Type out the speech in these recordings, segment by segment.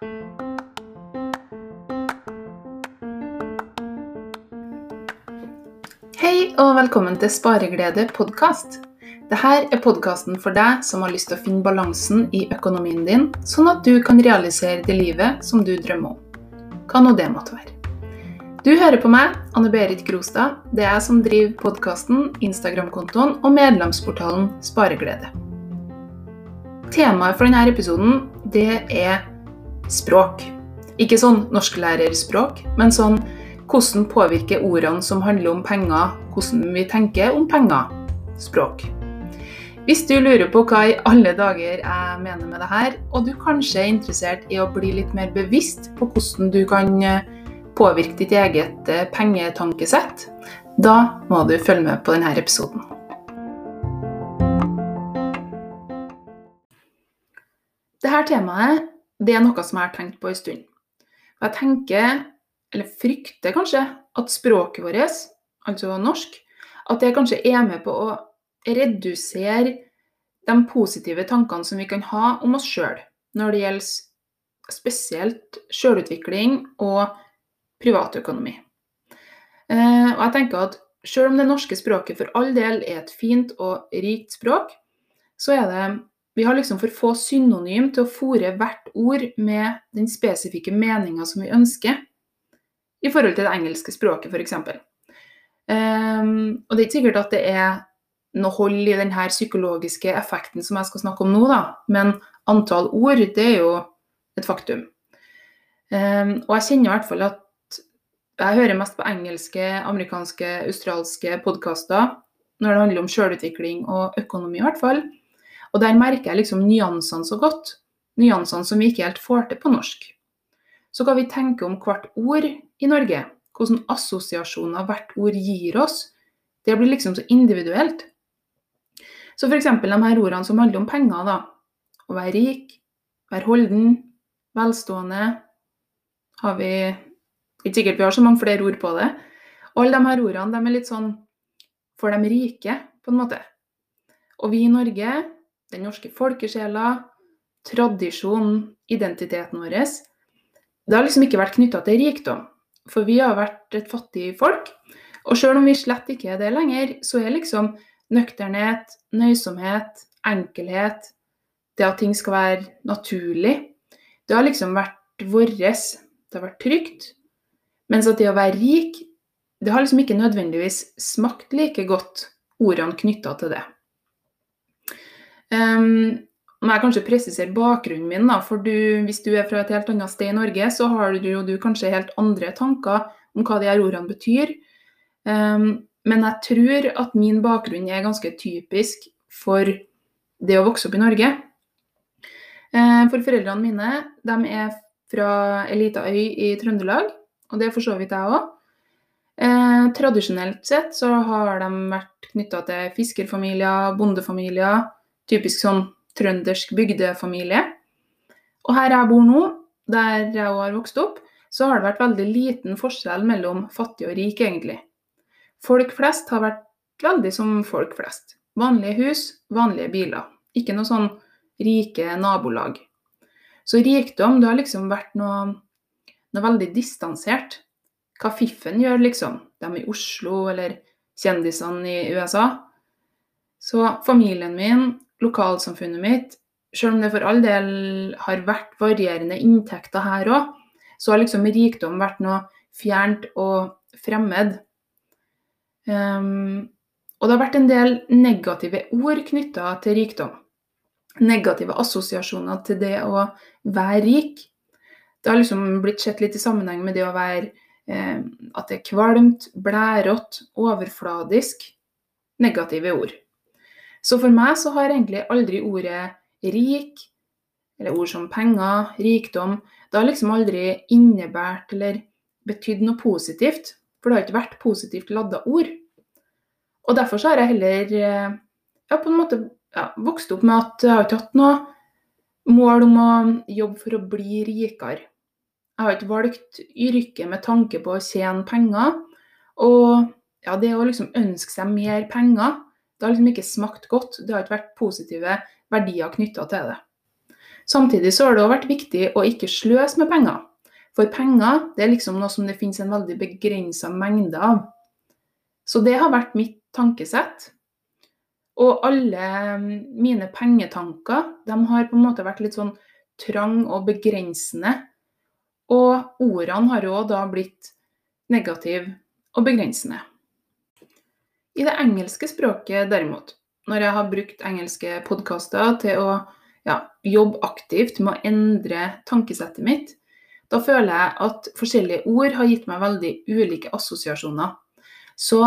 Hei og velkommen til Spareglede podkast. Dette er podkasten for deg som har lyst til å finne balansen i økonomien din, sånn at du kan realisere det livet som du drømmer om. Hva nå det måtte være. Du hører på meg, Anne Berit Grostad. Det er jeg som driver podkasten, Instagram-kontoen og medlemsportalen Spareglede. Temaet for denne episoden det er språk. Ikke sånn norsklærer-språk, men sånn hvordan påvirker ordene som handler om penger, hvordan vi tenker om penger, språk. Hvis du lurer på hva i alle dager jeg mener med det her, og du kanskje er interessert i å bli litt mer bevisst på hvordan du kan eh, påvirke ditt eget eh, pengetankesett, da må du følge med på denne episoden. Dette temaet det er noe som jeg har tenkt på en stund. Og jeg tenker eller frykter kanskje, at språket vårt, altså norsk, at det kanskje er med på å redusere de positive tankene som vi kan ha om oss sjøl, når det gjelder spesielt sjølutvikling og privatøkonomi. Eh, og jeg tenker at selv om det norske språket for all del er et fint og rikt språk, så er det vi har liksom for få synonym til å fòre hvert ord med den spesifikke meninga som vi ønsker i forhold til det engelske språket, f.eks. Um, ehm, og det er ikke sikkert at det er noe hold i denne psykologiske effekten som jeg skal snakke om nå, da. men antall ord, det er jo et faktum. Um, og jeg kjenner i hvert fall at jeg hører mest på engelske, amerikanske, australske podkaster når det handler om sjølutvikling og økonomi, i hvert fall. Og der merker jeg liksom nyansene så godt. Nyansene som vi ikke helt får til på norsk. Så hva vi tenker om hvert ord i Norge, hvordan assosiasjoner hvert ord gir oss, det blir liksom så individuelt. Så f.eks. de her ordene som handler om penger, da. Å være rik, være holden, velstående. Har vi Ikke sikkert vi har så mange flere ord på det. Og alle de her ordene de er litt sånn for de rike, på en måte. Og vi i Norge, den norske folkesjela, tradisjonen, identiteten vår, det har liksom ikke vært knytta til rikdom. For vi har vært et fattig folk. Og sjøl om vi slett ikke er det lenger, så er liksom nøkternhet, nøysomhet, enkelhet, det at ting skal være naturlig, det har liksom vært vårt. Det har vært trygt. Mens at det å være rik, det har liksom ikke nødvendigvis smakt like godt ordene knytta til det. Um, må jeg kanskje presisere bakgrunnen min, da, for du, hvis du er fra et helt annet sted i Norge, så har du, du kanskje helt andre tanker om hva de her ordene betyr. Um, men jeg tror at min bakgrunn er ganske typisk for det å vokse opp i Norge. Uh, for foreldrene mine de er fra ei lita øy i Trøndelag, og det er for så vidt jeg òg. Eh, tradisjonelt sett så har de vært knytta til fiskerfamilier, bondefamilier. Typisk sånn trøndersk bygdefamilie. Og her jeg bor nå, der jeg har vokst opp, så har det vært veldig liten forskjell mellom fattig og rik, egentlig. Folk flest har vært veldig som folk flest. Vanlige hus, vanlige biler. Ikke noe sånn rike nabolag. Så rikdom det har liksom vært noe, noe veldig distansert. Hva fiffen gjør, liksom. De i Oslo eller kjendisene i USA. Så familien min lokalsamfunnet mitt, selv om det for all del har vært varierende inntekter her òg, så har liksom rikdom vært noe fjernt og fremmed. Um, og det har vært en del negative ord knytta til rikdom. Negative assosiasjoner til det å være rik. Det har liksom blitt sett litt i sammenheng med det å være eh, at det er kvalmt, blærete, overfladisk. Negative ord. Så for meg så har egentlig aldri ordet rik, eller ord som penger, rikdom, det har liksom aldri innebært eller betydd noe positivt. For det har ikke vært positivt ladda ord. Og derfor så har jeg heller eh, ja, på en måte ja, vokst opp med at jeg har ikke hatt noe mål om å jobbe for å bli rikere. Jeg har ikke valgt yrke med tanke på å tjene penger. Og ja, det å liksom ønske seg mer penger, det har liksom ikke smakt godt. Det har ikke vært positive verdier knytta til det. Samtidig så har det òg vært viktig å ikke sløse med penger. For penger det er liksom noe som det finnes en veldig begrensa mengde av. Så det har vært mitt tankesett. Og alle mine pengetanker de har på en måte vært litt sånn trang og begrensende. Og ordene har jo da blitt negative og begrensende. I det engelske språket derimot, når jeg har brukt engelske podkaster til å ja, jobbe aktivt med å endre tankesettet mitt, da føler jeg at forskjellige ord har gitt meg veldig ulike assosiasjoner. Så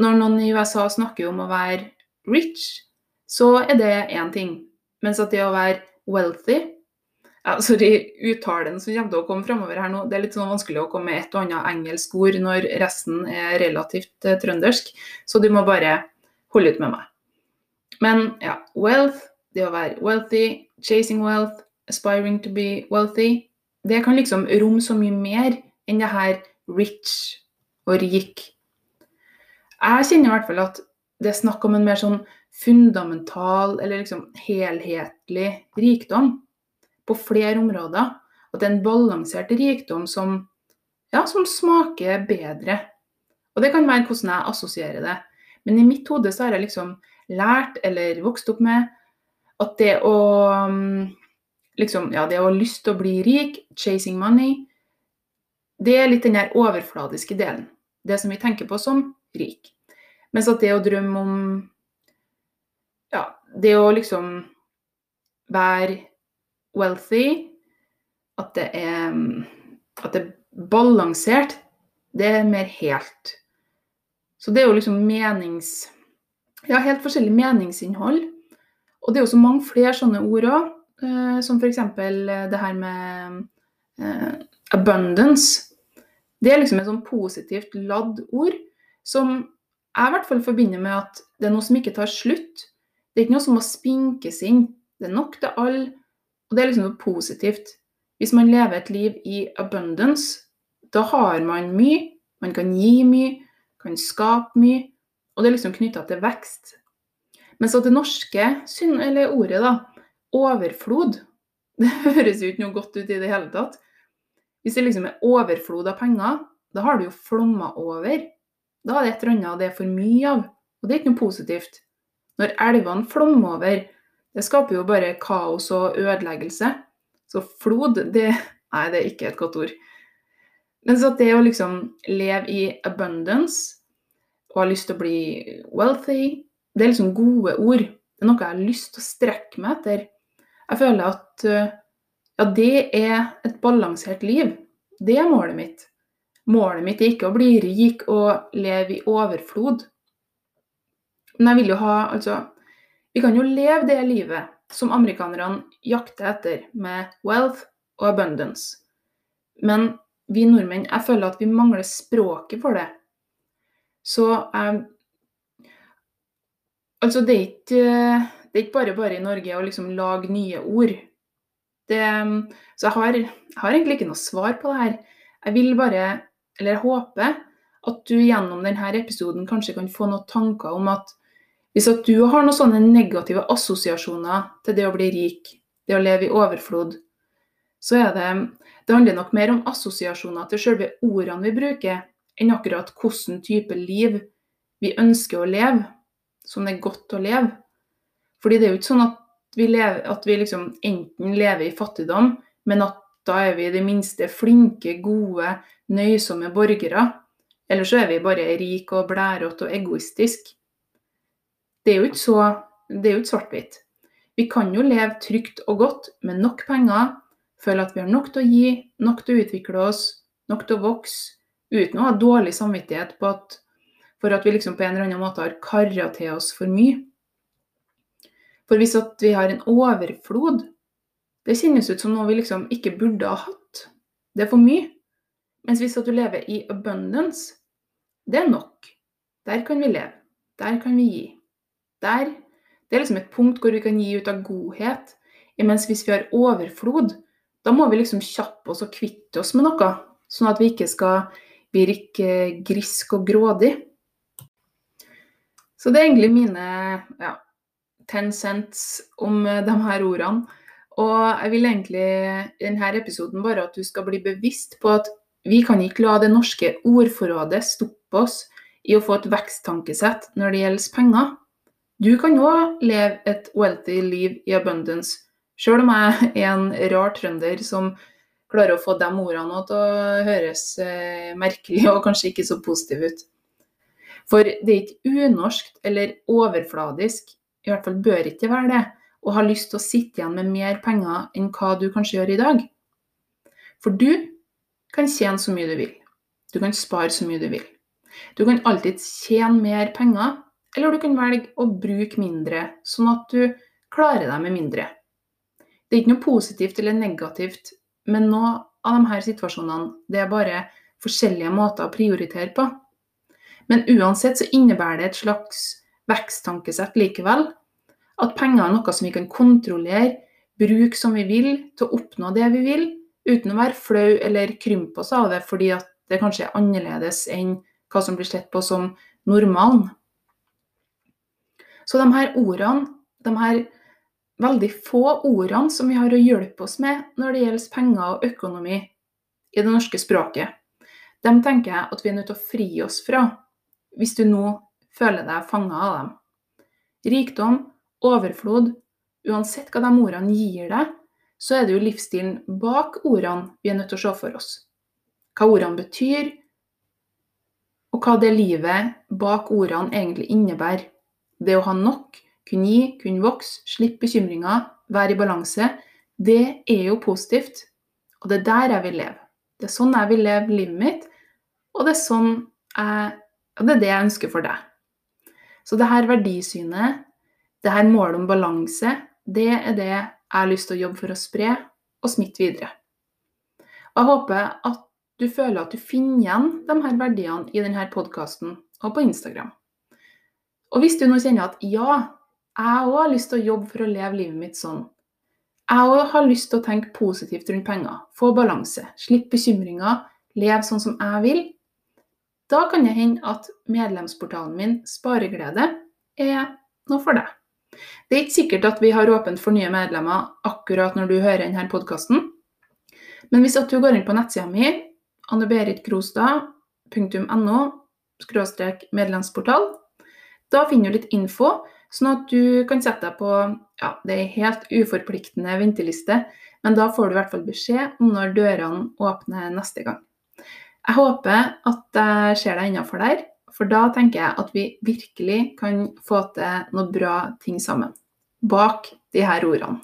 når noen i USA snakker om å være rich, så er det én ting. Mens at det å være wealthy ja, Sorry, uttalen som kommer til å komme fremover her nå, det er litt sånn vanskelig å komme med et og annet engelsk ord når resten er relativt eh, trøndersk, så du må bare holde ut med meg. Men ja, wealth, det å være wealthy, chasing wealth, aspiring to be wealthy, det kan liksom romme så mye mer enn det her rich og rik. Jeg kjenner i hvert fall at det er snakk om en mer sånn fundamental eller liksom helhetlig rikdom på flere områder. At det er en balansert rikdom som, ja, som smaker bedre. Og det kan være hvordan jeg assosierer det. Men i mitt hode så har jeg liksom lært eller vokst opp med at det å liksom, ja, det å ha lyst til å bli rik, chasing money, det er litt den der overfladiske delen. Det som vi tenker på som rik. Mens at det å drømme om Ja, det å liksom være wealthy, at det er At det er balansert, det er mer helt. Så det er jo liksom menings... Ja, helt forskjellig meningsinnhold. Og det er jo så mange flere sånne ord òg. Eh, som f.eks. Eh, det her med eh, abundance. Det er liksom et sånn positivt ladd ord som jeg i hvert fall forbinder med at det er noe som ikke tar slutt. Det er ikke noe som må spinkes inn. Det er nok til alle, og det er liksom noe positivt. Hvis man lever et liv i abundance, da har man mye, man kan gi mye, kan skape mye, og det er liksom knytta til vekst. Mens at det norske ordet da, overflod. Det høres jo ikke noe godt ut i det hele tatt. Hvis det liksom er overflod av penger, da har du jo flomma over. Da er det et eller annet det er for mye av. Og det er ikke noe positivt. Når elvene flommer over, det skaper jo bare kaos og ødeleggelse. Så flod, det Nei, det er ikke et godt ord. Men så det å liksom leve i abundance og ha lyst til å bli wealthy, det er liksom gode ord. Det er noe jeg har lyst til å strekke meg etter. Jeg føler at eh, ja, det er et balansert liv. Det er målet mitt. Målet mitt er ikke å bli rik og leve i overflod. Men jeg vil jo ha Altså, vi kan jo leve det livet som amerikanerne jakter etter, med wealth og abundance. Men vi nordmenn, jeg føler at vi mangler språket for det. Så jeg Altså, det er ikke det er ikke bare bare i Norge å liksom lage nye ord. Det, så jeg har, jeg har, egentlig ikke noe svar på det her. Jeg vil bare, eller jeg håper, at du gjennom denne episoden kanskje kan få noen tanker om at hvis at du har noen sånne negative assosiasjoner til det å bli rik, det å leve i overflod, så er det Det handler nok mer om assosiasjoner til selve ordene vi bruker, enn akkurat hvilken type liv vi ønsker å leve, som det er godt å leve. Fordi det er jo ikke sånn at vi, lever, at vi liksom enten lever i fattigdom, men at da er vi i det minste flinke, gode, nøysomme borgere. Eller så er vi bare rike og blærete og egoistiske. Det er jo ikke så Det er jo ikke svart-hvitt. Vi kan jo leve trygt og godt med nok penger, føle at vi har nok til å gi, nok til å utvikle oss, nok til å vokse, uten å ha dårlig samvittighet at, for at vi liksom på en eller annen måte har kara til oss for mye. For hvis vi har en overflod, det kjennes ut som noe vi liksom ikke burde ha hatt. Det er for mye. Mens hvis du lever i abundance, det er nok. Der kan vi leve. Der kan vi gi. Der, det er liksom et punkt hvor vi kan gi ut av godhet. Mens hvis vi har overflod, da må vi liksom kjappe oss og kvitte oss med noe. Sånn at vi ikke skal virke grisk og grådig. Så det er egentlig mine ja, ten cents om eh, de her ordene. Og jeg vil egentlig i denne episoden bare at du skal bli bevisst på at vi kan ikke la det norske ordforrådet stoppe oss i å få et veksttankesett når det gjelder penger. Du kan òg leve et wealthy liv i abundance, sjøl om jeg er en rar trønder som klarer å få de ordene til å høres eh, merkelig og kanskje ikke så positive ut. For det er ikke unorskt eller overfladisk, i hvert fall bør ikke være det, å ha lyst til å sitte igjen med mer penger enn hva du kanskje gjør i dag. For du kan tjene så mye du vil. Du kan spare så mye du vil. Du kan alltid tjene mer penger, eller du kan velge å bruke mindre, sånn at du klarer deg med mindre. Det er ikke noe positivt eller negativt med noe av her situasjonene. Det er bare forskjellige måter å prioritere på. Men uansett så innebærer det et slags veksttankesett likevel. At penger er noe som vi kan kontrollere, bruke som vi vil til å oppnå det vi vil, uten å være flau eller krympe oss av det fordi at det kanskje er annerledes enn hva som blir sett på som normalen. Så de her ordene, de her veldig få ordene som vi har å hjelpe oss med når det gjelder penger og økonomi i det norske språket, dem tenker jeg at vi er nødt til å fri oss fra hvis du nå føler deg fanga av dem. Rikdom, overflod, uansett hva de ordene gir deg, så er det jo livsstilen bak ordene vi er nødt til å se for oss. Hva ordene betyr, og hva det livet bak ordene egentlig innebærer. Det å ha nok, kunne gi, kunne vokse, slippe bekymringer, være i balanse, det er jo positivt. Og det er der jeg vil leve. Det er sånn jeg vil leve livet mitt, og det er sånn jeg det er det jeg ønsker for deg. Så det her verdisynet, det her målet om balanse, det er det jeg har lyst til å jobbe for å spre og smitte videre. Og jeg håper at du føler at du finner igjen de her verdiene i denne podkasten og på Instagram. Og hvis du nå kjenner at ja, jeg òg har lyst til å jobbe for å leve livet mitt sånn. Jeg òg har lyst til å tenke positivt rundt penger, få balanse, slippe bekymringer, leve sånn som jeg vil, da kan det hende at medlemsportalen min Spareglede er noe for deg. Det er ikke sikkert at vi har åpent for nye medlemmer akkurat når du hører denne podkasten. Men hvis du går inn på nettsida mi, anneberitkrostad.no medlemsportal, da finner du litt info, sånn at du kan sette deg på ja, det er helt uforpliktende venteliste, men da får du i hvert fall beskjed om når dørene åpner neste gang. Jeg håper at jeg ser deg innafor der, for da tenker jeg at vi virkelig kan få til noe bra ting sammen. Bak de her ordene.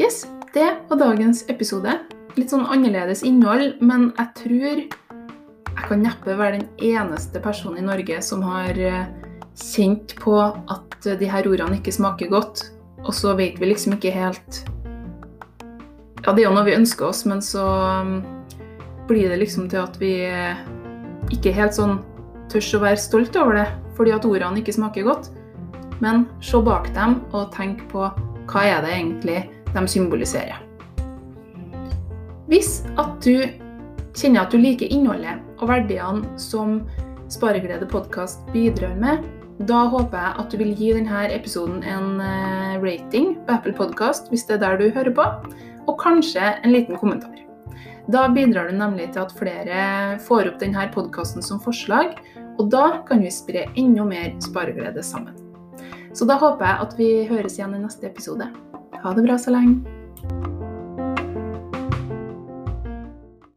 Yes, det var dagens episode. Litt sånn annerledes innhold, men jeg tror jeg kan neppe være den eneste personen i Norge som har eh, kjent på at de her ordene ikke smaker godt og så vet vi liksom ikke helt Ja, det er jo noe vi ønsker oss, men så um, blir det liksom til at vi eh, ikke helt sånn tør å være stolt over det, fordi at ordene ikke smaker godt. Men se bak dem og tenk på hva er det egentlig de symboliserer. Hvis at du kjenner at du liker innholdet og verdiene som Spareglede podkast bidrar med, da håper jeg at du vil gi denne episoden en eh, rating på Apple Podkast hvis det er der du hører på, og kanskje en liten kommentar. Da bidrar du nemlig til at flere får opp denne podkasten som forslag, og da kan vi spre enda mer spareglede sammen. Så da håper jeg at vi høres igjen i neste episode. Ha det bra så lenge.